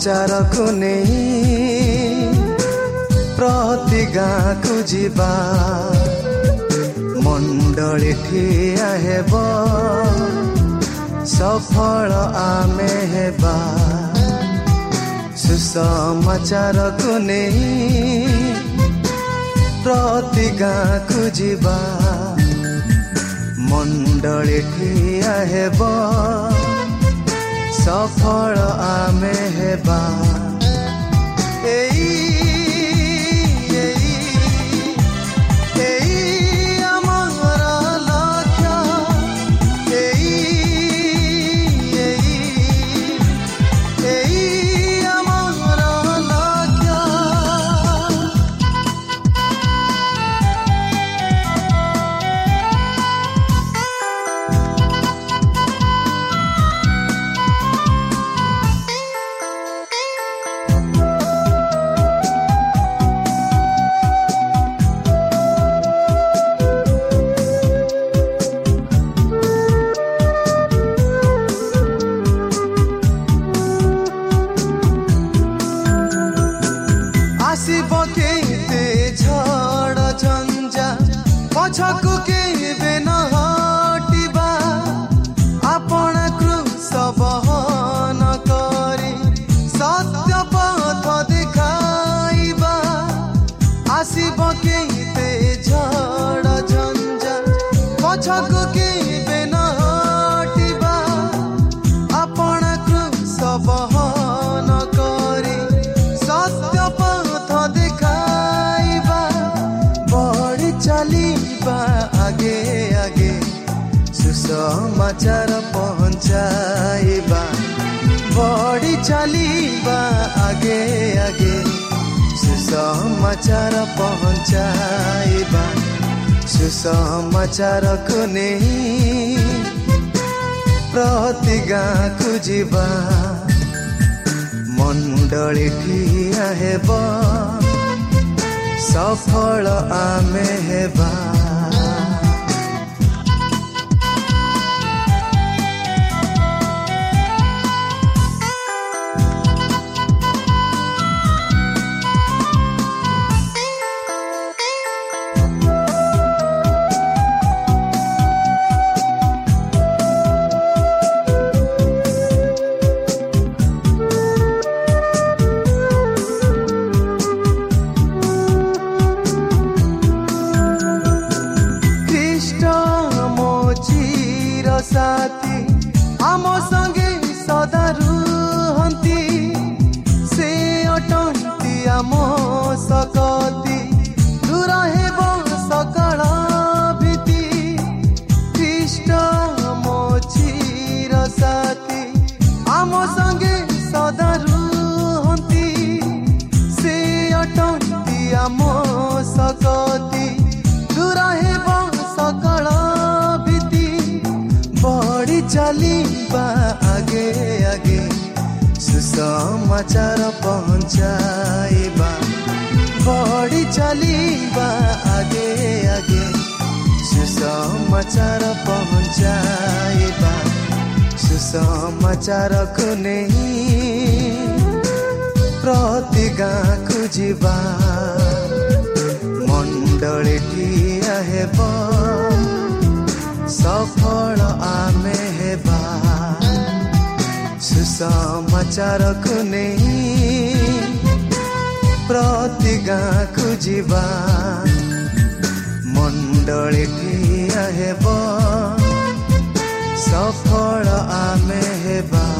ସୁସମାଚାରକୁ ନେଇ ପ୍ରତି ଗାଁକୁ ଯିବା। ମଣ୍ଡଳୀ ଠିଆ ହେବ ସଫଳ ଆମେ ହେବା। ସୁସମାଚାରକୁ ନେଇ ପ୍ରତି ଗାଁକୁ ଯିବା। ମଣ୍ଡଳୀ ଠିଆ ହେବ সফল আমেহবা ସୁସମାଚାର ପହଞ୍ଚାଇବା ବଢ଼ି ଚାଲିବା ଆଗେ ଆଗେ ସୁସମାଚାର ପହଞ୍ଚାଇବା ସୁସମାଚାରକୁ ନେଇ ପ୍ରତି ଗାଁକୁ ଯିବା ମଣ୍ଡଳୀ ଠିଆ ହେବ ସଫଳ ଆମେ ହେବା ସୁସମାଚାର ପହଞ୍ଚାଇବା ବଢ଼ି ଚାଲିବା ଆଗେ ଆଗେ ସୁସମାଚାର ପହଞ୍ଚାଇବା ସୁସମାଚାରକୁ ନେଇ ପ୍ରତି ଗାଁକୁ ଯିବା ମଣ୍ଡଳୀଟିଆ ହେବ ସଫଳ ଆମେ ହେବା ସୁସମାଚାରକୁ ନେଇ ପ୍ରତି ଗାଁକୁ ଯିବା ମଣ୍ଡଳୀଟିଆ ହେବ ସଫଳ ଆମେ ହେବା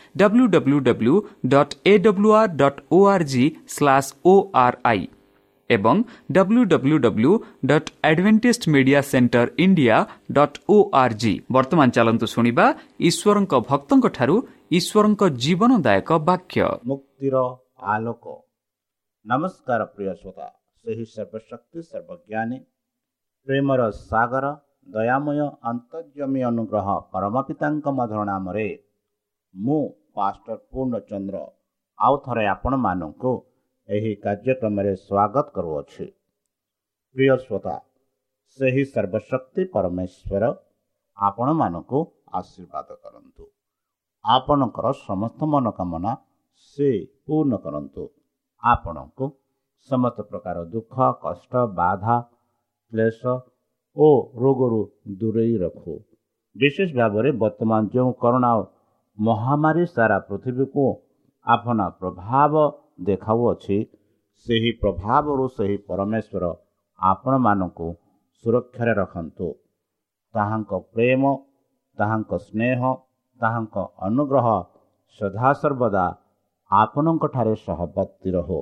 W W W dot A W R dot O R G slash O R I ଏବଂ W W W dot Adventist media centre India dot O R G ବର୍ତ୍ତମାନ ଚାଲନ୍ତୁ ଶୁଣିବା ଈଶ୍ୱରଙ୍କ ଭକ୍ତଙ୍କଠାରୁ ଈଶ୍ୱରଙ୍କ ଜୀବନଦାୟକ ବାକ୍ୟ। ମୁକ୍ତିର ଆଲୋକ। ନମସ୍କାର ପ୍ରିୟ ଶ୍ରୋତା। ସେହି ସର୍ବଶକ୍ତି ସର୍ବଜ୍ଞାନୀ ପ୍ରେମର ସାଗର ଦୟାମୟ ଅନ୍ତର୍ଜମୀ ଅନୁଗ୍ରହ ପରମ ପିତାଙ୍କ ମଧୁର ନାମରେ ମୁଁ ପାଷ୍ଟର ପୂର୍ଣ୍ଣଚନ୍ଦ୍ର ଆଉ ଥରେ ଆପଣମାନଙ୍କୁ ଏହି କାର୍ଯ୍ୟକ୍ରମରେ ସ୍ୱାଗତ କରୁଅଛି। ପ୍ରିୟ ଶ୍ରୋତା ସେହି ସର୍ବଶକ୍ତି ପରମେଶ୍ୱର ଆପଣମାନଙ୍କୁ ଆଶୀର୍ବାଦ କରନ୍ତୁ। ଆପଣଙ୍କର ସମସ୍ତ ମନୋକାମନା ସେ ପୂର୍ଣ୍ଣ କରନ୍ତୁ। ଆପଣଙ୍କୁ ସମସ୍ତ ପ୍ରକାର ଦୁଃଖ କଷ୍ଟ ବାଧା କ୍ଲେଶ ଓ ରୋଗରୁ ଦୂରେଇ ରଖୁ। ବିଶେଷ ଭାବରେ ବର୍ତ୍ତମାନ ଯେଉଁ କରୋନା ମହାମାରୀ ସାରା ପୃଥିବୀକୁ ଆପଣା ପ୍ରଭାବ ଦେଖାଉଅଛି। ସେହି ପ୍ରଭାବରୁ ସେହି ପରମେଶ୍ୱର ଆପଣମାନଙ୍କୁ ସୁରକ୍ଷାରେ ରଖନ୍ତୁ। ତାହାଙ୍କ ପ୍ରେମ ତାହାଙ୍କ ସ୍ନେହ ତାହାଙ୍କ ଅନୁଗ୍ରହ ସଦାସର୍ବଦା ଆପଣଙ୍କଠାରେ ସହବର୍ତ୍ତୀ ରହୁ।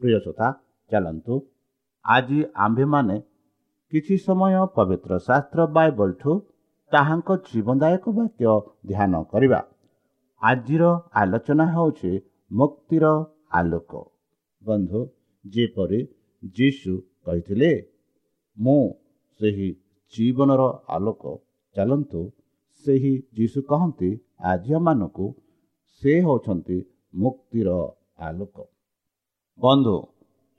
ପ୍ରିୟ ଶ୍ରୋତା ଚାଲନ୍ତୁ। ଆଜି ଆମ୍ଭେମାନେ କିଛି ସମୟ ପବିତ୍ର ଶାସ୍ତ୍ର ବାଇବଲଠୁ ତାହାଙ୍କ ଜୀବନଦାୟକ ବାକ୍ୟ ଧ୍ୟାନ କରିବା। ଆଜିର ଆଲୋଚନା ହେଉଛି ମୁକ୍ତିର ଆଲୋକ। ବନ୍ଧୁ ଯେପରି ଯୀଶୁ କହିଥିଲେ ମୁଁ ସେହି ଜୀବନର ଆଲୋକ ଚାଲନ୍ତୁ ସେହି ଯୀଶୁ କହନ୍ତି ଆଜିମାନଙ୍କୁ ସେ ହେଉଛନ୍ତି ମୁକ୍ତିର ଆଲୋକ। ବନ୍ଧୁ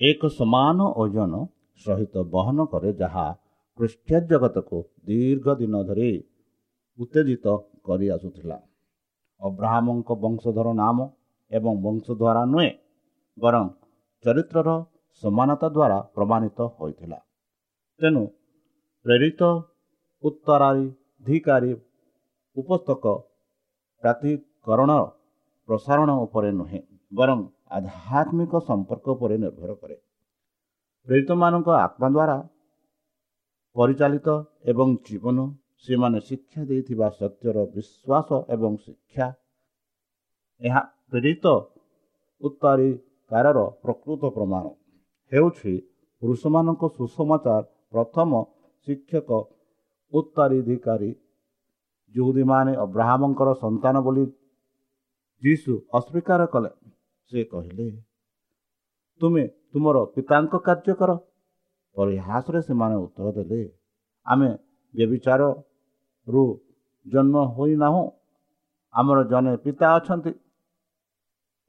ଏକ ସମାନ ଓଜନ ସହିତ ବହନ କରେ ଯାହା ଖ୍ରୀଷ୍ଟିୟ ଜଗତକୁ ଦୀର୍ଘ ଦିନ ଧରି ଉତ୍ତେଜିତ କରି ଆସୁଥିଲା ଅବ୍ରାହ୍ମଙ୍କ ବଂଶଧର ନାମ ଏବଂ ବଂଶ ଦ୍ୱାରା ନୁହେଁ ବରଂ ଚରିତ୍ରର ସମାନତା ଦ୍ୱାରା ପ୍ରମାଣିତ ହୋଇଥିଲା। ତେଣୁ ପ୍ରେରିତ ଉତ୍ତରାଧିକାରୀ ଉପସ୍ତକ ପ୍ରାତିକରଣ ପ୍ରସାରଣ ଉପରେ ନୁହେଁ ବରଂ ଆଧ୍ୟାତ୍ମିକ ସମ୍ପର୍କ ଉପରେ ନିର୍ଭର କରେ। ପ୍ରେରିତମାନଙ୍କ ଆତ୍ମା ଦ୍ୱାରା ପରିଚାଳିତ ଏବଂ ଜୀବନ ସେମାନେ ଶିକ୍ଷା ଦେଇଥିବା ସତ୍ୟର ବିଶ୍ୱାସ ଏବଂ ଶିକ୍ଷା ଏହା ପ୍ରେରିତ ଉତ୍ତରାଧିକାରର ପ୍ରକୃତ ପ୍ରମାଣ। ହେଉଛି ପୁରୁଷମାନଙ୍କ ସୁସମାଚାର ପ୍ରଥମ ଶିକ୍ଷକ ଉତ୍ତରାଧିକାରୀ ଯେଉଁଦୀମାନେ ଅବ୍ରାହ୍ମଙ୍କର ସନ୍ତାନ ବୋଲି ଯୀଶୁ ଅସ୍ୱୀକାର କଲେ। ସେ କହିଲେ ତୁମେ ତୁମର ପିତାଙ୍କ କାର୍ଯ୍ୟ କର। ପରିହାସରେ ସେମାନେ ଉତ୍ତର ଦେଲେ ଆମେ ବ୍ୟବିଚାରରୁ ଜନ୍ମ ହୋଇନାହୁଁ ଆମର ଜଣେ ପିତା ଅଛନ୍ତି।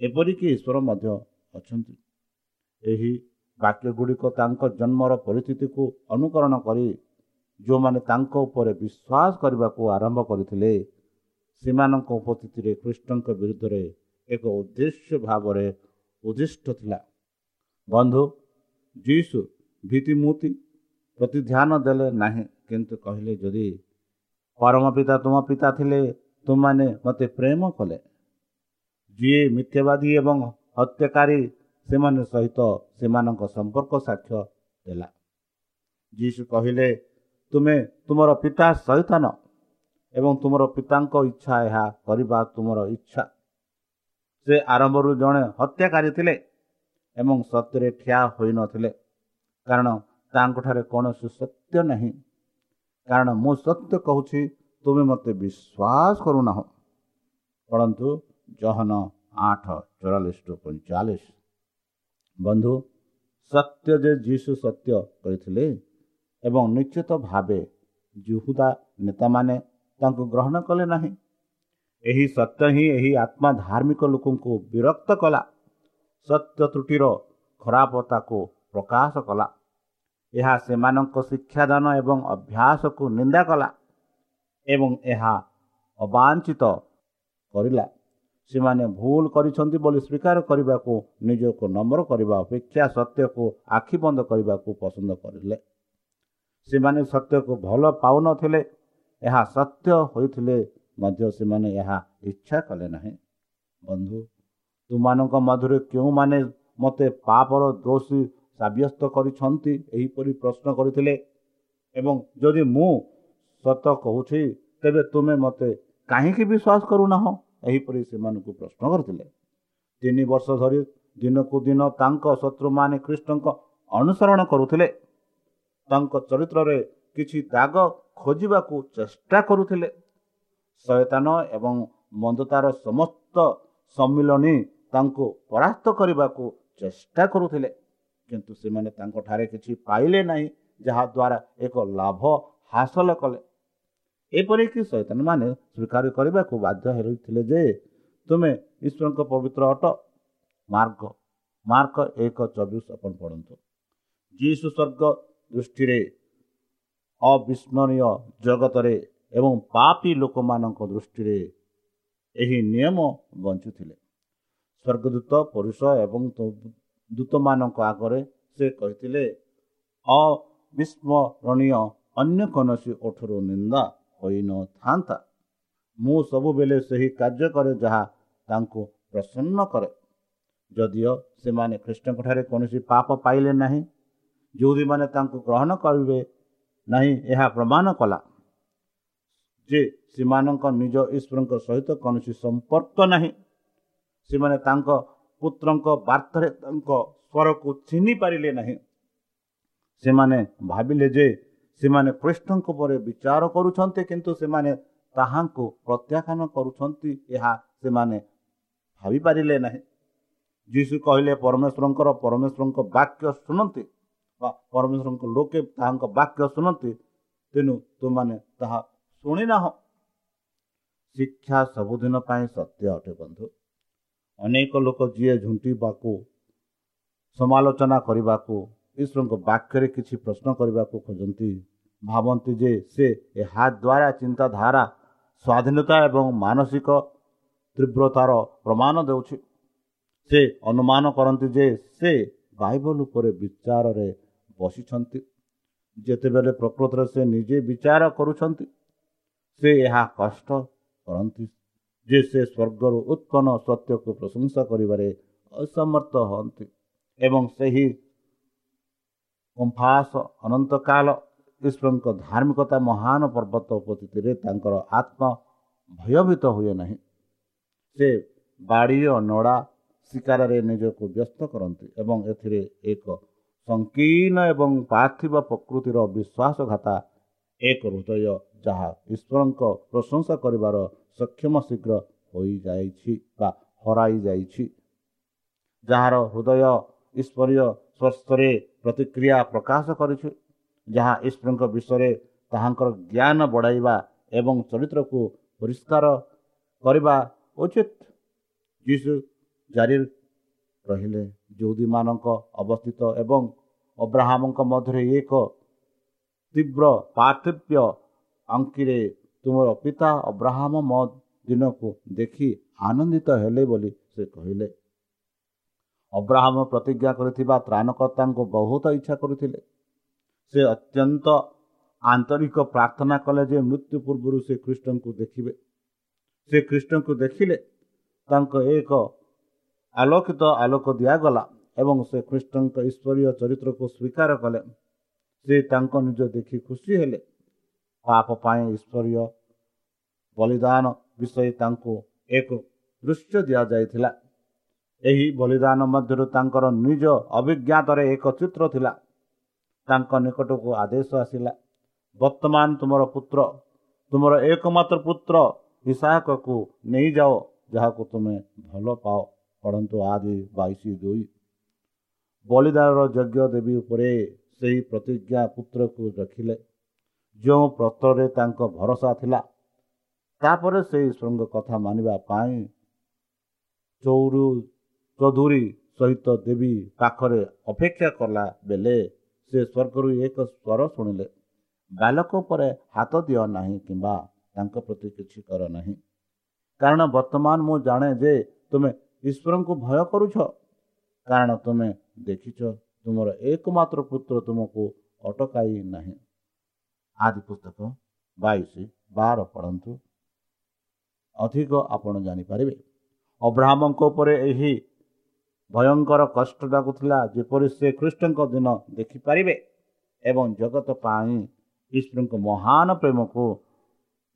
ଏପରିକି ଈଶ୍ୱର ମଧ୍ୟ ଅଛନ୍ତି। ଏହି ବାକ୍ୟଗୁଡ଼ିକ ତାଙ୍କ ଜନ୍ମର ପରିସ୍ଥିତିକୁ ଅନୁକରଣ କରି ଯେଉଁମାନେ ତାଙ୍କ ଉପରେ ବିଶ୍ୱାସ କରିବାକୁ ଆରମ୍ଭ କରିଥିଲେ ସେମାନଙ୍କ ଉପସ୍ଥିତିରେ କୃଷ୍ଣଙ୍କ ବିରୁଦ୍ଧରେ ଏକ ଉଦ୍ଦେଶ୍ୟ ଭାବରେ ଉଦ୍ଦିଷ୍ଟ ଥିଲା। ବନ୍ଧୁ ଯୀଶୁ ଭୀତିମୂର୍ତ୍ତି ପ୍ରତି ଧ୍ୟାନ ଦେଲେ ନାହିଁ କିନ୍ତୁ କହିଲେ ଯଦି ପରମ ପିତା ତୁମ ପିତା ଥିଲେ ତୁମମାନେ ମୋତେ ପ୍ରେମ କଲେ। ଯିଏ ମିଥ୍ୟାବାଦୀ ଏବଂ ହତ୍ୟାକାରୀ ସେମାନେ ସହିତ ସେମାନଙ୍କ ସମ୍ପର୍କ ସାକ୍ଷ୍ୟ ଦେଲା। ଯୀଶୁ କହିଲେ ତୁମେ ତୁମର ପିତା ସୈତାନ ଏବଂ ତୁମର ପିତାଙ୍କ ଇଚ୍ଛା ଏହା କରିବା ତୁମର ଇଚ୍ଛା। ସେ ଆରମ୍ଭରୁ ଜଣେ ହତ୍ୟାକାରୀ ଥିଲେ ଏବଂ ସତ୍ୟରେ ଠିଆ ହୋଇନଥିଲେ କାରଣ ତାଙ୍କଠାରେ କୌଣସି ସତ୍ୟ ନାହିଁ। କାରଣ ମୁଁ ସତ୍ୟ କହୁଛି ତୁମେ ମୋତେ ବିଶ୍ୱାସ କରୁନାହଁ। ପଢ଼ନ୍ତୁ ଜହନ ଆଠ ଚଉରାଳିଶ ଟୁ ପଇଁଚାଳିଶ। ବନ୍ଧୁ ସତ୍ୟ ଯେ ଯୀଶୁ ସତ୍ୟ କହିଥିଲେ ଏବଂ ନିଶ୍ଚିତ ଭାବେ ଜୁହୁଦା ନେତାମାନେ ତାଙ୍କୁ ଗ୍ରହଣ କଲେ ନାହିଁ ଏହି ସତ୍ୟ ହିଁ ଏହି ଆତ୍ମା ଧାର୍ମିକ ଲୋକଙ୍କୁ ବିରକ୍ତ କଲା ସତ୍ୟ ତ୍ରୁଟିର ଖରାପତାକୁ ପ୍ରକାଶ କଲା। ଏହା ସେମାନଙ୍କ ଶିକ୍ଷାଦାନ ଏବଂ ଅଭ୍ୟାସକୁ ନିନ୍ଦା କଲା ଏବଂ ଏହା ଅବାଞ୍ଛିତ କରିଲା। ସେମାନେ ଭୁଲ କରିଛନ୍ତି ବୋଲି ସ୍ୱୀକାର କରିବାକୁ ନିଜକୁ ନମ୍ର କରିବା ଅପେକ୍ଷା ସତ୍ୟକୁ ଆଖି ବନ୍ଦ କରିବାକୁ ପସନ୍ଦ କରିଲେ। ସେମାନେ ସତ୍ୟକୁ ଭଲ ପାଉନଥିଲେ ଏହା ସତ୍ୟ ହୋଇଥିଲେ ମଧ୍ୟ ସେମାନେ ଏହା ଇଚ୍ଛା କଲେ ନାହିଁ। ବନ୍ଧୁ ତୁମାନଙ୍କ ମଧ୍ୟରେ କେଉଁମାନେ ମୋତେ ପାପର ଦୋଷୀ ସାବ୍ୟସ୍ତ କରିଛନ୍ତି ଏହିପରି ପ୍ରଶ୍ନ କରିଥିଲେ। ଏବଂ ଯଦି ମୁଁ ସତ କହୁଛି ତେବେ ତୁମେ ମୋତେ କାହିଁକି ବିଶ୍ୱାସ କରୁନାହଁ? ଏହିପରି ସେମାନଙ୍କୁ ପ୍ରଶ୍ନ କରିଥିଲେ। ତିନି ବର୍ଷ ଧରି ଦିନକୁ ଦିନ ତାଙ୍କ ଶତ୍ରୁମାନେ ଖ୍ରୀଷ୍ଟଙ୍କ ଅନୁସରଣ କରୁଥିଲେ। ତାଙ୍କ ଚରିତ୍ରରେ କିଛି ଦାଗ ଖୋଜିବାକୁ ଚେଷ୍ଟା କରୁଥିଲେ। ଶୟତାନ ଏବଂ ମନ୍ଦତାର ସମସ୍ତ ସମ୍ମିଳନୀ ତାଙ୍କୁ ପରାସ୍ତ କରିବାକୁ ଚେଷ୍ଟା କରୁଥିଲେ। କିନ୍ତୁ ସେମାନେ ତାଙ୍କଠାରେ କିଛି ପାଇଲେ ନାହିଁ ଯାହାଦ୍ୱାରା ଏକ ଲାଭ ହାସଲ କଲେ। ଏପରିକି ଶୈତାନମାନେ ସ୍ୱୀକାର କରିବାକୁ ବାଧ୍ୟ ହେଉଥିଲେ ଯେ ତୁମେ ଈଶ୍ୱରଙ୍କ ପବିତ୍ର ଅଟ ମାର୍ଗ ମାର୍କ ଏକ ଚବିଶ ଆପଣ ପଢ଼ନ୍ତୁ। ଯୀଶୁ ସ୍ୱର୍ଗ ଦୃଷ୍ଟିରେ ଅବିସ୍ମରଣୀୟ ଜଗତରେ ଏବଂ ପାପୀ ଲୋକମାନଙ୍କ ଦୃଷ୍ଟିରେ ଏହି ନିୟମ ବଞ୍ଚୁଥିଲେ। ସ୍ୱର୍ଗଦୂତ ପୁରୁଷ ଏବଂ ଦୂତମାନଙ୍କ ଆଗରେ ସେ କହିଥିଲେ ଅବିସ୍ମରଣୀୟ ଅନ୍ୟ କୌଣସି ଓଠରୁ ନିନ୍ଦା ହୋଇନଥାନ୍ତା ମୁଁ ସବୁବେଳେ ସେହି କାର୍ଯ୍ୟ କରେ ଯାହା ତାଙ୍କୁ ପ୍ରସନ୍ନ କରେ। ଯଦିଓ ସେମାନେ ଖ୍ରୀଷ୍ଟଙ୍କଠାରେ କୌଣସି ପାପ ପାଇଲେ ନାହିଁ ଯେଉଁଦୀମାନେ ତାଙ୍କୁ ଗ୍ରହଣ କରିବେ ନାହିଁ ଏହା ପ୍ରମାଣ କଲା ଯେ ସେମାନଙ୍କ ନିଜ ଈଶ୍ୱରଙ୍କ ସହିତ କୌଣସି ସମ୍ପର୍କ ନାହିଁ। ସେମାନେ ତାଙ୍କ ପୁତ୍ରଙ୍କ ବାର୍ତ୍ତାରେ ତାଙ୍କ ସ୍ୱରକୁ ଚିହ୍ନି ପାରିଲେ ନାହିଁ। ସେମାନେ ଭାବିଲେ ଯେ ସେମାନେ କୃଷ୍ଣଙ୍କ ପରେ ବିଚାର କରୁଛନ୍ତି କିନ୍ତୁ ସେମାନେ ତାହାଙ୍କୁ ପ୍ରତ୍ୟାଖ୍ୟାନ କରୁଛନ୍ତି ଏହା ସେମାନେ ଭାବିପାରିଲେ ନାହିଁ। ଯୀଶୁ କହିଲେ ପରମେଶ୍ୱରଙ୍କର ପରମେଶ୍ୱରଙ୍କ ବାକ୍ୟ ଶୁଣନ୍ତି ବା ପରମେଶ୍ୱରଙ୍କ ଲୋକେ ତାହାଙ୍କ ବାକ୍ୟ ଶୁଣନ୍ତି ତେଣୁ ତୁମାନେ ତାହା ଶୁଣିନାହ। ଶିକ୍ଷା ସବୁଦିନ ପାଇଁ ସତ୍ୟ ଅଟେ ବନ୍ଧୁ। ଅନେକ ଲୋକ ଯିଏ ଝୁଣ୍ଟିବାକୁ ସମାଲୋଚନା କରିବାକୁ ଈଶ୍ୱରଙ୍କ ବାକ୍ୟରେ କିଛି ପ୍ରଶ୍ନ କରିବାକୁ ଖୋଜନ୍ତି ଭାବନ୍ତି ଯେ ସେ ଏହା ଦ୍ୱାରା ଚିନ୍ତାଧାରା ସ୍ୱାଧୀନତା ଏବଂ ମାନସିକ ତୀବ୍ରତାର ପ୍ରମାଣ ଦେଉଛି। ସେ ଅନୁମାନ କରନ୍ତି ଯେ ସେ ବାଇବଲ ଉପରେ ବିଚାରରେ ବସିଛନ୍ତି। ଯେତେବେଳେ ପ୍ରକୃତରେ ସେ ନିଜେ ବିଚାର କରୁଛନ୍ତି ସେ ଏହା କଷ୍ଟ କରନ୍ତି। ଯେ ସେ ସ୍ୱର୍ଗରୁ ଉତ୍ପନ୍ନ ସତ୍ୟକୁ ପ୍ରଶଂସା କରିବାରେ ଅସମର୍ଥ ହୁଅନ୍ତି ଏବଂ ସେହି କମ୍ଫାସ ଅନନ୍ତକାଳ ଈଶ୍ୱରଙ୍କ ଧାର୍ମିକତା ମହାନ ପର୍ବତ ଉପସ୍ଥିତିରେ ତାଙ୍କର ଆତ୍ମା ଭୟଭୀତ ହୁଏ ନାହିଁ। ସେ ବାଡ଼ି ଓ ନଡ଼ା ଶିକାରରେ ନିଜକୁ ବ୍ୟସ୍ତ କରନ୍ତି ଏବଂ ଏଥିରେ ଏକ ସଂକୀର୍ଣ୍ଣ ଏବଂ ପାର୍ଥିବ ପ୍ରକୃତିର ବିଶ୍ୱାସଘାତା ଏକ ହୃଦୟ ଯାହା ଈଶ୍ୱରଙ୍କ ପ୍ରଶଂସା କରିବାର ସକ୍ଷମ ଶୀଘ୍ର ହୋଇଯାଇଛି ବା ହରାଇ ଯାଇଛି ଯାହାର ହୃଦୟ ଈଶ୍ୱରୀୟ ସ୍ୱସ୍ଥରେ ପ୍ରତିକ୍ରିୟା ପ୍ରକାଶ କରିଛି ଯାହା ଈଶ୍ୱରଙ୍କ ବିଷୟରେ ତାହାଙ୍କର ଜ୍ଞାନ ବଢ଼ାଇବା ଏବଂ ଚରିତ୍ରକୁ ପରିଷ୍କାର କରିବା ଉଚିତ। ଯୀଶୁ ଜାରି ରହିଲେ। ଯୌଦୀମାନଙ୍କ ଅବସ୍ଥିତ ଏବଂ ଅବ୍ରାହ୍ମଙ୍କ ମଧ୍ୟରେ ଏକ ତୀବ୍ର ପାର୍ଥକ୍ୟ ଅଙ୍କିରେ ତୁମର ପିତା ଅବ୍ରାହ୍ମ ମୋ ଦିନକୁ ଦେଖି ଆନନ୍ଦିତ ହେଲେ ବୋଲି ସେ କହିଲେ। ଅବ୍ରାହ୍ମ ପ୍ରତିଜ୍ଞା କରିଥିବା ତ୍ରାଣକର୍ତ୍ତାଙ୍କୁ ବହୁତ ଇଚ୍ଛା କରୁଥିଲେ। ସେ ଅତ୍ୟନ୍ତ ଆନ୍ତରିକ ପ୍ରାର୍ଥନା କଲେ ଯେ ମୃତ୍ୟୁ ପୂର୍ବରୁ ସେ ଖ୍ରୀଷ୍ଟଙ୍କୁ ଦେଖିବେ। ସେ ଖ୍ରୀଷ୍ଟଙ୍କୁ ଦେଖିଲେ ତାଙ୍କ ଏକ ଆଲୋକିତ ଆଲୋକ ଦିଆଗଲା ଏବଂ ସେ ଖ୍ରୀଷ୍ଟଙ୍କ ଈଶ୍ୱରୀୟ ଚରିତ୍ରକୁ ସ୍ୱୀକାର କଲେ। ସେ ତାଙ୍କ ନିଜ ଦେଖି ଖୁସି ହେଲେ ପାପ ପାଇଁ ଈଶ୍ୱରୀୟ ବଳିଦାନ ବିଷୟ ତାଙ୍କୁ ଏକ ଦୃଶ୍ୟ ଦିଆଯାଇଥିଲା। ଏହି ବଳିଦାନ ମଧ୍ୟରୁ ତାଙ୍କର ନିଜ ଅଭିଜ୍ଞାତରେ ଏକ ଚିତ୍ର ଥିଲା। ତାଙ୍କ ନିକଟକୁ ଆଦେଶ ଆସିଲା ବର୍ତ୍ତମାନ ତୁମର ପୁତ୍ର ତୁମର ଏକମାତ୍ର ପୁତ୍ର ଇସାହକକୁ ନେଇଯାଅ ଯାହାକୁ ତୁମେ ଭଲ ପାଅ। ପଢ଼ନ୍ତୁ ଆଦି ବାଇଶ ଦୁଇ। ବଳିଦାନର ଯଜ୍ଞ ଦେବୀ ଉପରେ ସେହି ପ୍ରତିଜ୍ଞା ପୁତ୍ରକୁ ରଖିଲେ। ଯେଉଁ ପତ୍ରରେ ତାଙ୍କ ଭରସା ଥିଲା ତାପରେ ସେହି ଈଶ୍ୱରଙ୍କ କଥା ମାନିବା ପାଇଁ ଚୌରୁ ଚୌଧୁରୀ ସହିତ ଦେବୀ ପାଖରେ ଅପେକ୍ଷା କଲା ବେଳେ ସେ ସ୍ୱର୍ଗରୁ ଏକ ସ୍ୱର ଶୁଣିଲେ ବାଲକ ଉପରେ ହାତ ଦିଅ ନାହିଁ କିମ୍ବା ତାଙ୍କ ପ୍ରତି କିଛି କର ନାହିଁ। କାରଣ ବର୍ତ୍ତମାନ ମୁଁ ଜାଣେ ଯେ ତୁମେ ଈଶ୍ୱରଙ୍କୁ ଭୟ କରୁଛ। କାରଣ ତୁମେ ଦେଖିଛ ତୁମର ଏକମାତ୍ର ପୁତ୍ର ତୁମକୁ ଅଟକାଇ ନାହିଁ। ଆଦି ପୁସ୍ତକ ବାଇଶ ବାର ପଢ଼ନ୍ତୁ। ଅଧିକ ଆପଣ ଜାଣିପାରିବେ। ଅବ୍ରାହ୍ମଙ୍କ ଉପରେ ଏହି ଭୟଙ୍କର କଷ୍ଟ ଲାଗୁଥିଲା ଯେପରି ସେ ଖ୍ରୀଷ୍ଟଙ୍କ ଦିନ ଦେଖିପାରିବେ ଏବଂ ଜଗତ ପାଇଁ ଈଶ୍ୱରଙ୍କ ମହାନ ପ୍ରେମକୁ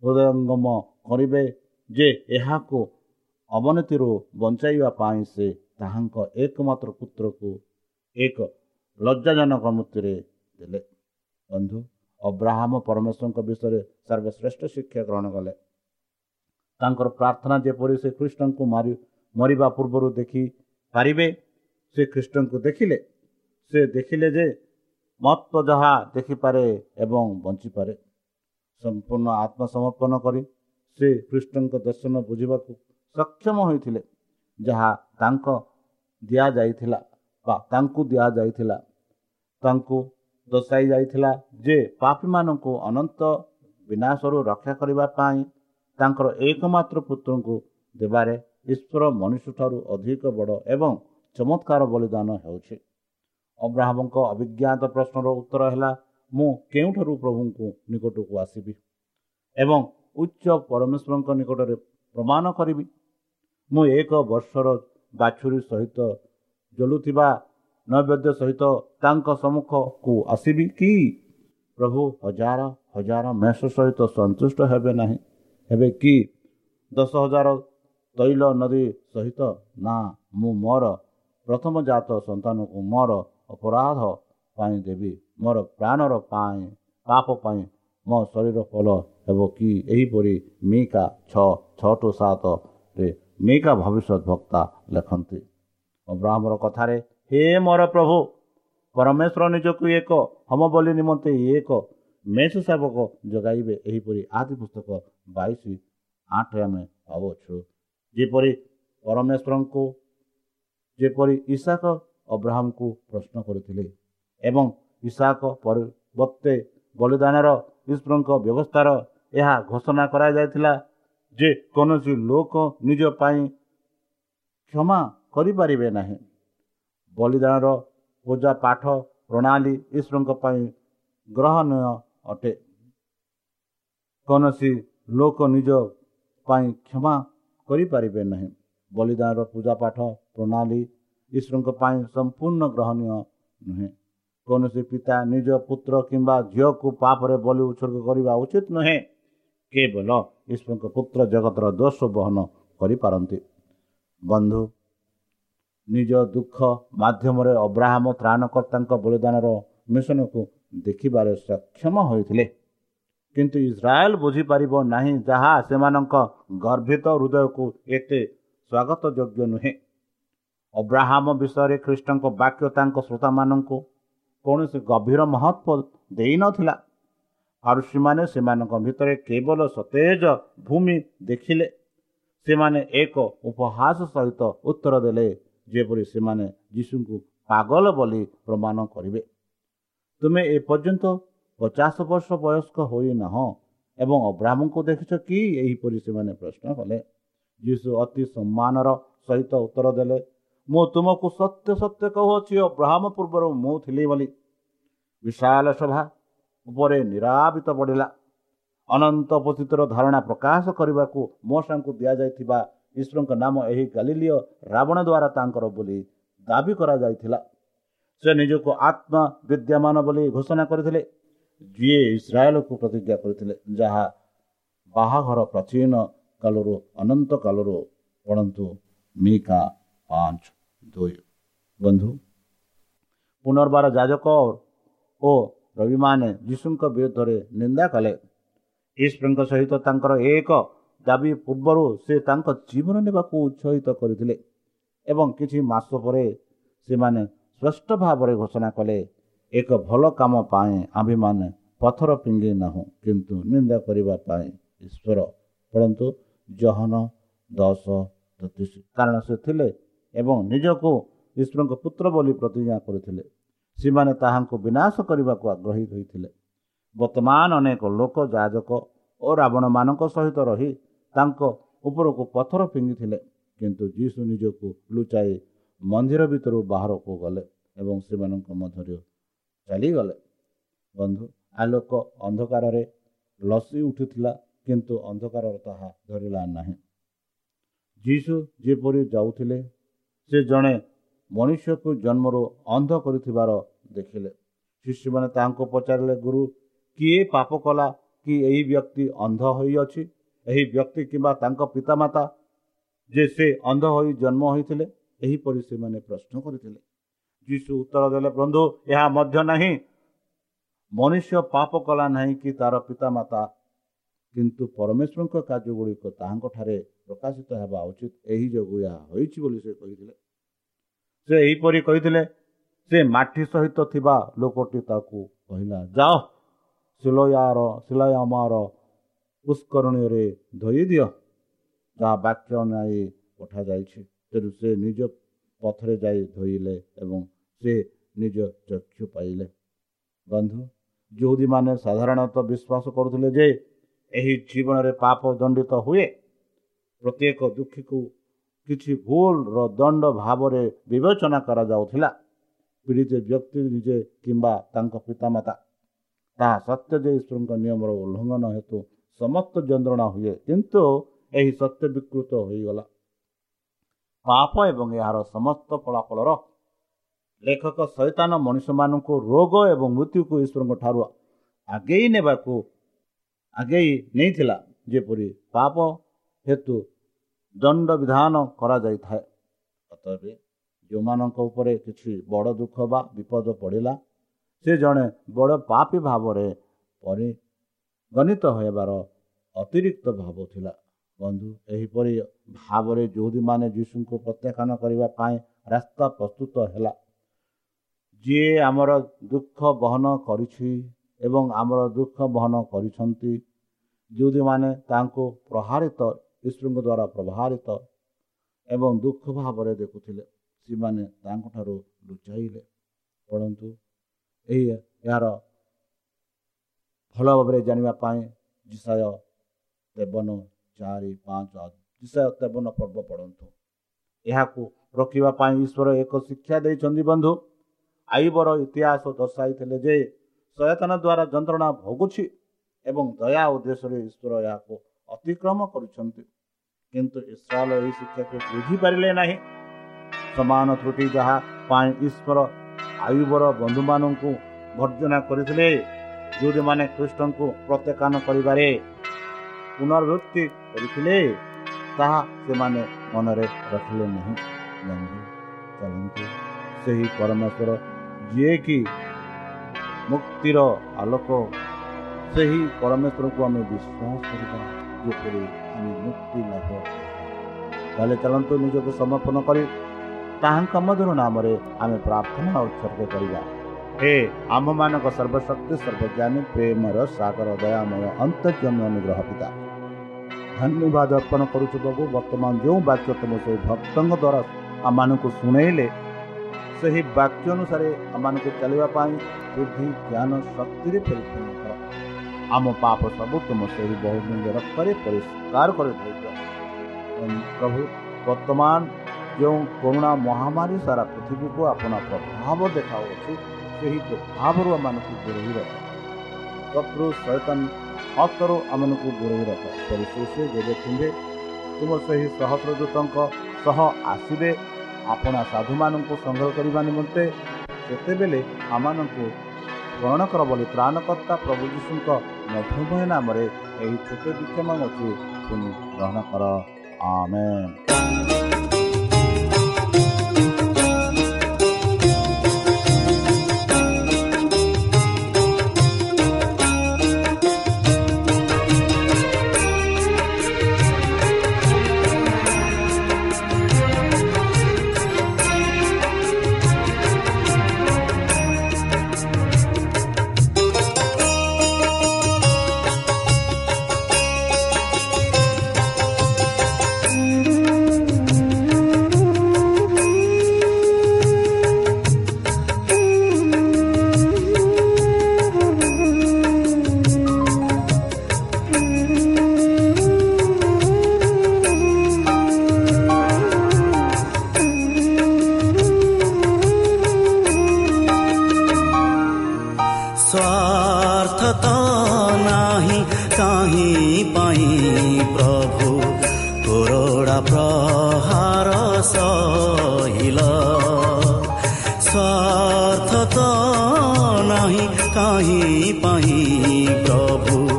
ହୃଦୟଙ୍ଗମ କରିବେ ଯେ ଏହାକୁ ଅବନତିରୁ ବଞ୍ଚାଇବା ପାଇଁ ସେ ତାହାଙ୍କ ଏକମାତ୍ର ପୁତ୍ରକୁ ଏକ ଲଜ୍ଜାଜନକ ମୃତ୍ୟୁରେ ଦେଲେ। ବନ୍ଧୁ ଅବ୍ରାହମ ପରମେଶ୍ୱରଙ୍କ ବିଷୟରେ ସର୍ବଶ୍ରେଷ୍ଠ ଶିକ୍ଷା ଗ୍ରହଣ କଲେ। ତାଙ୍କର ପ୍ରାର୍ଥନା ଯେପରି ସେ ଖ୍ରୀଷ୍ଟଙ୍କୁ ମାରି ମରିବା ପୂର୍ବରୁ ଦେଖି ପାରିବେ ସେ ଖ୍ରୀଷ୍ଟଙ୍କୁ ଦେଖିଲେ। ସେ ଦେଖିଲେ ଯେ ମତ୍ତ ଯାହା ଦେଖିପାରେ ଏବଂ ବଞ୍ଚିପାରେ। ସମ୍ପୂର୍ଣ୍ଣ ଆତ୍ମସମର୍ପଣ କରି ସେ ଖ୍ରୀଷ୍ଟଙ୍କ ଦର୍ଶନ ବୁଝିବାକୁ ସକ୍ଷମ ହୋଇଥିଲେ ଯାହା ତାଙ୍କ ଦିଆଯାଇଥିଲା ବା ତାଙ୍କୁ ଦିଆଯାଇଥିଲା। ତାଙ୍କୁ ଦର୍ଶାଇ ଯାଇଥିଲା ଯେ ପାପୀମାନଙ୍କୁ ଅନନ୍ତ ବିନାଶରୁ ରକ୍ଷା କରିବା ପାଇଁ ତାଙ୍କର ଏକମାତ୍ର ପୁତ୍ରଙ୍କୁ ଦେବାରେ ଈଶ୍ୱର ମନୁଷ୍ୟଠାରୁ ଅଧିକ ବଡ଼ ଏବଂ ଚମତ୍କାର ବଳିଦାନ ହେଉଛି। ଅବ୍ରାହ୍ମଙ୍କ ଅଭିଜ୍ଞାତ ପ୍ରଶ୍ନର ଉତ୍ତର ହେଲା ମୁଁ କେଉଁଠାରୁ ପ୍ରଭୁଙ୍କୁ ନିକଟକୁ ଆସିବି ଏବଂ ଉଚ୍ଚ ପରମେଶ୍ୱରଙ୍କ ନିକଟରେ ପ୍ରମାଣ କରିବି? ମୁଁ ଏକ ବର୍ଷର ବାଛୁରୀ ସହିତ ଜଲୁଥିବା ନୈବେଦ୍ୟ ସହିତ ତାଙ୍କ ସମ୍ମୁଖକୁ ଆସିବି କି? ପ୍ରଭୁ ହଜାର ହଜାର ମେଷ ସହିତ ସନ୍ତୁଷ୍ଟ ହେବେ ନାହିଁ। ହେବେ କି? ଦଶ ହଜାର ତୈଳ ନଦୀ ସହିତ ନା ମୁଁ ମୋର ପ୍ରଥମ ଜାତ ସନ୍ତାନକୁ ମୋର ଅପରାଧ ପାଇଁ ଦେବି। ମୋର ପ୍ରାଣର ପାଇଁ ପାପ ପାଇଁ ମୋ ଶରୀର ଫଲ ହେବ କି? ଏହିପରି ମିକା ଛଅ ଛଅ ଟୁ ସାତରେ ମିକା ଭବିଷ୍ୟତ ବକ୍ତା ଲେଖନ୍ତି। ଅବ୍ରାହ୍ମର କଥାରେ ହେ ମୋର ପ୍ରଭୁ ପରମେଶ୍ୱର ନିଜକୁ ଏକ ହମ ବୋଲି ନିମନ୍ତେ ଏକ ମେଷ ସେବକ ଯୋଗାଇବେ। ଏହିପରି ଆଦି ପୁସ୍ତକ ବାଇଶ ଆଠରେ ଆମେ ଭାବୁଅଛୁ ଯେପରି ପରମେଶ୍ୱରଙ୍କୁ ଯେପରି ଇସାକ ଅବ୍ରାହମକୁ ପ୍ରଶ୍ନ କରିଥିଲେ ଏବଂ ଇସାକ ପରିବର୍ତ୍ତେ ବଳିଦାନର ଈଶ୍ୱରଙ୍କ ବ୍ୟବସ୍ଥାର ଏହା ଘୋଷଣା କରାଯାଇଥିଲା ଯେ କୌଣସି ଲୋକ ନିଜ ପାଇଁ କ୍ଷମା କରିପାରିବେ ନାହିଁ। ବଳିଦାନର ପୂଜା ପାଠ ପ୍ରଣାଳୀ ଈଶ୍ୱରଙ୍କ ପାଇଁ ଗ୍ରହଣୀୟ ଅଟେ। କୌଣସି ଲୋକ ନିଜ ପାଇଁ କ୍ଷମା କରିପାରିବେ ନାହିଁ। ବଳିଦାନର ପୂଜା ପାଠ ପ୍ରଣାଳୀ ଈଶ୍ୱରଙ୍କ ପାଇଁ ସମ୍ପୂର୍ଣ୍ଣ ଗ୍ରହଣୀୟ ନୁହେଁ। କୌଣସି ପିତା ନିଜ ପୁତ୍ର କିମ୍ବା ଝିଅକୁ ପାପରେ ବଳି ଉତ୍ସର୍ଗ କରିବା ଉଚିତ ନୁହେଁ। କେବଳ ଈଶ୍ୱରଙ୍କ ପୁତ୍ର ଜଗତର ଦୋଷ ବହନ କରିପାରନ୍ତି। ବନ୍ଧୁ ନିଜ ଦୁଃଖ ମାଧ୍ୟମରେ ଅବ୍ରାହମ ତ୍ରାଣକର୍ତ୍ତାଙ୍କ ବଳିଦାନର ମିଶନକୁ ଦେଖିବାରେ ସକ୍ଷମ ହୋଇଥିଲେ। କିନ୍ତୁ ଇସ୍ରାଏଲ ବୁଝିପାରିବ ନାହିଁ ଯାହା ସେମାନଙ୍କ ଗର୍ଭିତ ହୃଦୟକୁ ଏତେ ସ୍ୱାଗତ ଯୋଗ୍ୟ ନୁହେଁ। ଅବ୍ରାହମ ବିଷୟରେ ଖ୍ରୀଷ୍ଟଙ୍କ ବାକ୍ୟ ତାଙ୍କ ଶ୍ରୋତାମାନଙ୍କୁ କୌଣସି ଗଭୀର ମହତ୍ଵ ଦେଇନଥିଲା ଫାରୁସୀମାନେ ସେମାନଙ୍କ ଭିତରେ କେବଳ ସତେଜ ଭୂମି ଦେଖିଲେ। ସେମାନେ ଏକ ଉପହାସ ସହିତ ଉତ୍ତର ଦେଲେ ଯେପରି ସେମାନେ ଯୀଶୁଙ୍କୁ ପାଗଳ ବୋଲି ପ୍ରମାଣ କରିବେ। ତୁମେ ଏପର୍ଯ୍ୟନ୍ତ ପଚାଶ ବର୍ଷ ବୟସ୍କ ହୋଇନାହଁ ଏବଂ ଅବ୍ରାହ୍ମଙ୍କୁ ଦେଖିଛ କି? ଏହିପରି ସେମାନେ ପ୍ରଶ୍ନ କଲେ। ଯୀଶୁ ଅତି ସମ୍ମାନର ସହିତ ଉତ୍ତର ଦେଲେ ମୁଁ ତୁମକୁ ସତ୍ୟ ସତ୍ୟ କହୁଅଛି ଅବ୍ରାହ୍ମ ପୂର୍ବରୁ ମୁଁ ଥିଲି ବୋଲି। ବିଶାଳ ସଭା ଉପରେ ନିରାବିତ ପଡ଼ିଲା ଅନନ୍ତ ପତିତର ଧାରଣା ପ୍ରକାଶ କରିବାକୁ ମୋସାଙ୍କୁ ଦିଆଯାଇଥିବା ଈଶ୍ୱରଙ୍କ ନାମ ଏହି ଗାଲିଲିୟ ରାବଣ ଦ୍ୱାରା ତାଙ୍କର ବୋଲି ଦାବି କରାଯାଇଥିଲା। ସେ ନିଜକୁ ଆତ୍ମା ବିଦ୍ୟମାନ ବୋଲି ଘୋଷଣା କରିଥିଲେ। ଯିଏ ଇସ୍ରାଏଲକୁ ପ୍ରତିଜ୍ଞା କରିଥିଲେ ଯାହା ବାହାଘର ପ୍ରାଚୀନ କାଳରୁ ଅନନ୍ତ କାଳରୁ ପଢ଼ନ୍ତୁ ମିକା ପାଞ୍ଚ ଦୁଇ। ବନ୍ଧୁ ପୁନର୍ବାର ଯାଜକ ଓ ରବିମାନେ ଯୀଶୁଙ୍କ ବିରୁଦ୍ଧରେ ନିନ୍ଦା କଲେ। ଈଶ୍ୱରଙ୍କ ସହିତ ତାଙ୍କର ଏକ ଦାବି ପୂର୍ବରୁ ସେ ତାଙ୍କ ଜୀବନ ନେବାକୁ ଉତ୍ସାହିତ କରିଥିଲେ ଏବଂ କିଛି ମାସ ପରେ ସେମାନେ ସ୍ପଷ୍ଟ ଭାବରେ ଘୋଷଣା କଲେ ଏକ ଭଲ କାମ ପାଇଁ ଆମ୍ଭେମାନେ ପଥର ଫିଙ୍ଗି ନାହୁଁ କିନ୍ତୁ ନିନ୍ଦା କରିବା ପାଇଁ ଈଶ୍ୱର ପରନ୍ତୁ ଜହନ ଦଶ ତେତିଶ। କାରଣ ସେ ଥିଲେ ଏବଂ ନିଜକୁ ଈଶ୍ୱରଙ୍କ ପୁତ୍ର ବୋଲି ପ୍ରତିଜ୍ଞା କରିଥିଲେ। ସେମାନେ ତାହାଙ୍କୁ ବିନାଶ କରିବାକୁ ଆଗ୍ରହୀ ହୋଇଥିଲେ। ବର୍ତ୍ତମାନ ଅନେକ ଲୋକ ଯାଜକ ଓ ରାବଣମାନଙ୍କ ସହିତ ରହି ତାଙ୍କ ଉପରକୁ ପଥର ଫିଙ୍ଗିଥିଲେ କିନ୍ତୁ ଯୀଶୁ ନିଜକୁ ଲୁଚାଇ ମନ୍ଦିର ଭିତରୁ ବାହାରକୁ ଗଲେ ଏବଂ ସେମାନଙ୍କ ମଧ୍ୟରୁ ଚାଲିଗଲେ। ବନ୍ଧୁ ଆଲୋକ ଅନ୍ଧକାରରେ ଲସି ଉଠୁଥିଲା କିନ୍ତୁ ଅନ୍ଧକାରର ତାହା ଧରିଲା ନାହିଁ। ଯୀଶୁ ଯେପରି ଯାଉଥିଲେ ସେ ଜଣେ ମନୁଷ୍ୟକୁ ଜନ୍ମରୁ ଅନ୍ଧ କରିଥିବାର ଦେଖିଲେ। ଶିଶୁମାନେ ତାହାଙ୍କୁ ପଚାରିଲେ ଗୁରୁ କିଏ ପାପ କଲା? କି ଏହି ବ୍ୟକ୍ତି ଅନ୍ଧ ହୋଇଅଛି? ଏହି ବ୍ୟକ୍ତି କିମ୍ବା ତାଙ୍କ ପିତାମାତା ଯେ ସେ ଅନ୍ଧ ହୋଇ ଜନ୍ମ ହୋଇଥିଲେ ଏହିପରି ସେମାନେ ପ୍ରଶ୍ନ କରିଥିଲେ। ଯୀଶୁ ଉତ୍ତର ଦେଲେ ବନ୍ଧୁ ଏହା ମଧ୍ୟ ନାହିଁ। ମନୁଷ୍ୟ ପାପ କଲା ନାହିଁ କି ତାର ପିତାମାତା କିନ୍ତୁ ପରମେଶ୍ୱରଙ୍କ କାର୍ଯ୍ୟ ଗୁଡ଼ିକ ତାହାଙ୍କଠାରେ ପ୍ରକାଶିତ ହେବା ଉଚିତ। ଏହି ଯୋଗୁଁ ଏହା ହୋଇଛି ବୋଲି ସେ କହିଥିଲେ। ସେ ଏହିପରି କହିଥିଲେ ସେ ମାଟି ସହିତ ଥିବା ଲୋକଟି ତାକୁ କହିଲା ଯାଅ ସିଲୋୟାର ସିଲୋୟାମାର ପୁଷ୍କରଣୀୟରେ ଧୋଇ ଦିଅ। ଯାହା ବାକ୍ୟ ନେଇ ପଠାଯାଇଛି ତେଣୁ ସେ ନିଜ ପଥରେ ଯାଇ ଧୋଇଲେ ଏବଂ ସେ ନିଜ ଚକ୍ଷୁ ପାଇଲେ। ବନ୍ଧୁ ଯହୁଦୀମାନେ ସାଧାରଣତଃ ବିଶ୍ୱାସ କରୁଥିଲେ ଯେ ଏହି ଜୀବନରେ ପାପ ଦଣ୍ଡିତ ହୁଏ। ପ୍ରତ୍ୟେକ ଦୁଃଖୀକୁ କିଛି ଭୁଲର ଦଣ୍ଡ ଭାବରେ ବିବେଚନା କରାଯାଉଥିଲା। ପୀଡ଼ିତ ବ୍ୟକ୍ତି ନିଜେ କିମ୍ବା ତାଙ୍କ ପିତାମାତା। ତାହା ସତ୍ୟ ଯେ ଈଶ୍ୱରଙ୍କ ନିୟମର ଉଲ୍ଲଙ୍ଘନ ହେତୁ ସମସ୍ତ ଯନ୍ତ୍ରଣା ହୁଏ କିନ୍ତୁ ଏହି ସତ୍ୟ ବିକୃତ ହୋଇଗଲା ପାପ ଏବଂ ଏହାର ସମସ୍ତ ଫଳାଫଳର ଲେଖକ ଶୈତାନ ମଣିଷମାନଙ୍କୁ ରୋଗ ଏବଂ ମୃତ୍ୟୁକୁ ଈଶ୍ୱରଙ୍କ ଠାରୁ ଆଗେଇ ନେବାକୁ ଆଗେଇ ନେଇଥିଲା ଯେପରି ପାପ ହେତୁ ଦଣ୍ଡ ବିଧାନ କରାଯାଇଥାଏ ଅତଏବ ଯେଉଁମାନଙ୍କ ଉପରେ କିଛି ବଡ଼ ଦୁଃଖ ବା ବିପଦ ପଡ଼ିଲା ସେ ଜଣେ ବଡ଼ ପାପୀ ଭାବରେ ପରିଗଣିତ ହେବାର ଅତିରିକ୍ତ ଭାବ ଥିଲା। ବନ୍ଧୁ ଏହିପରି ଭାବରେ ଯହୁଦୀମାନେ ଯୀଶୁଙ୍କୁ ପ୍ରତ୍ୟାଖ୍ୟାନ କରିବା ପାଇଁ ରାସ୍ତା ପ୍ରସ୍ତୁତ ହେଲା। ଯିଏ ଆମର ଦୁଃଖ ବହନ କରିଛି ଏବଂ ଆମର ଦୁଃଖ ବହନ କରିଛନ୍ତି ଯେଉଁମାନେ ତାଙ୍କୁ ପ୍ରହାରିତ ଈଶ୍ୱରଙ୍କ ଦ୍ୱାରା ପ୍ରଭାରିତ ଏବଂ ଦୁଃଖ ଭାବରେ ଦେଖୁଥିଲେ। ସେମାନେ ତାଙ୍କଠାରୁ ଲୁଚାଇଲେ। ପଢ଼ନ୍ତୁ ଏହି ଏହାର ଭଲ ଭାବରେ ଜାଣିବା ପାଇଁ ଜିସାୟ ତେବନ ଚାରି ପାଞ୍ଚ ଜିସାୟ ତେବନ ପର୍ବ ପଢ଼ନ୍ତୁ ଏହାକୁ ରଖିବା ପାଇଁ ଈଶ୍ୱର ଏକ ଶିକ୍ଷା ଦେଇଛନ୍ତି ବନ୍ଧୁ ଆଇବର ଇତିହାସ ଦର୍ଶାଇଥିଲେ ଯେ ସଚେତନ ଦ୍ୱାରା ଯନ୍ତ୍ରଣା ଭୋଗୁଛି ଏବଂ ଦୟା ଉଦ୍ଦେଶ୍ୟରେ ଈଶ୍ୱର ଏହାକୁ ଅତିକ୍ରମ କରୁଛନ୍ତି କିନ୍ତୁ ଇସ୍ରାଏଲ ଏହି ଶିକ୍ଷାକୁ ବୁଝିପାରିଲେ ନାହିଁ ସମାନ ତ୍ରୁଟି ଯାହା ପାଇଁ ଈଶ୍ୱର ଆୟୁବର ବନ୍ଧୁମାନଙ୍କୁ ଭର୍ଜନା କରିଥିଲେ ଯେଉଁମାନେ ଖ୍ରୀଷ୍ଟଙ୍କୁ ପ୍ରତ୍ୟାଖ୍ୟାନ କରିବାରେ ପୁନର୍ବୃତ୍ତି କରିଥିଲେ ତାହା ସେମାନେ ମନରେ ରଖିଲେ ନାହିଁ। ବନ୍ଧୁ ଚାଲନ୍ତୁ ସେହି ପରମେଶ୍ୱର ଯିଏକି ମୁକ୍ତିର ଆଲୋକ ସେହି ପରମେଶ୍ୱରକୁ ଆମେ ବିଶ୍ୱାସ କରିବା ଯେପରି ଆମେ ମୁକ୍ତି ଲାଭ ତାହେଲେ ଚାଲନ୍ତୁ ନିଜକୁ ସମର୍ପଣ କରି ତାହାଙ୍କ ମଧୁର ନାମରେ ଆମେ ପ୍ରାର୍ଥନା ଉତ୍ସର୍ଗ କରିବା। ହେ ଆମ୍ଭମାନଙ୍କ ସର୍ବଶକ୍ତି ସର୍ବଜ୍ଞାନୀ ପ୍ରେମର ସାଗର ଦୟାମୟ ଅନ୍ତର୍ଜମୀ ଅନୁଗ୍ରହ ପିତା ଧନ୍ୟବାଦ ଅର୍ପଣ କରୁଛୁ ପ୍ରଭୁ ବର୍ତ୍ତମାନ ଯେଉଁ ବାକ୍ୟ ତୁମ ସେହି ଭକ୍ତଙ୍କ ଦ୍ୱାରା ଆମମାନଙ୍କୁ ଶୁଣେଇଲେ ସେହି ବାକ୍ୟ ଅନୁସାରେ ଆମମାନଙ୍କୁ ଚାଲିବା ପାଇଁ ବୁଦ୍ଧି ଜ୍ଞାନ ଶକ୍ତିରେ ପରିପୂର୍ଣ୍ଣ କର ଆମ ପାପ ସବୁ ତୁମ ସେହି ବହୁମୂଲ୍ୟ ରକ୍ତରେ ପରିଷ୍କାର କରି ଦେଇଦିଅ ପ୍ରଭୁ ବର୍ତ୍ତମାନ ଯେଉଁ କରୁଣା ମହାମାରୀ ସାରା ପୃଥିବୀକୁ ଆପଣ ପ୍ରଭାବ ଦେଖାଉଛି ସେହି ପ୍ରଭାବରୁ ଆମମାନଙ୍କୁ ଦୂରେଇ ରଖ ଶତ୍ରୁ ସୈତନ ହସ୍ତରୁ ଆମମାନଙ୍କୁ ଦୂରେଇ ରଖ ପରିଶେଷ ଯେବେ ତୁମ୍ଭେ ତୁମ ସେହି ସହସ୍ରଦୂତଙ୍କ ସହ ଆସିବେ ଆପଣା ସାଧୁମାନଙ୍କୁ ସଂଗ୍ରହ କରିବା ନିମନ୍ତେ ସେତେବେଳେ ଆମମାନଙ୍କୁ ଗ୍ରହଣ କର ବୋଲି ତ୍ରାଣକର୍ତ୍ତା ପ୍ରଭୁ ଯୀଶୁଙ୍କ ମଧୁମୟ ନାମରେ ଏହି ଛୋଟ ବିକ୍ଷମ ତୁମେ ଗ୍ରହଣ କର ଆମେନ୍ त नाही काहीँ पाइ प्रभु। तोरोडा प्रहार सहिल। स्वार्थ त नाही काहीँ पाइ प्रभु।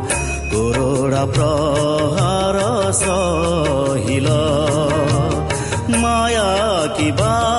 तोरोडा प्रहार सहिल। माया किबा मोह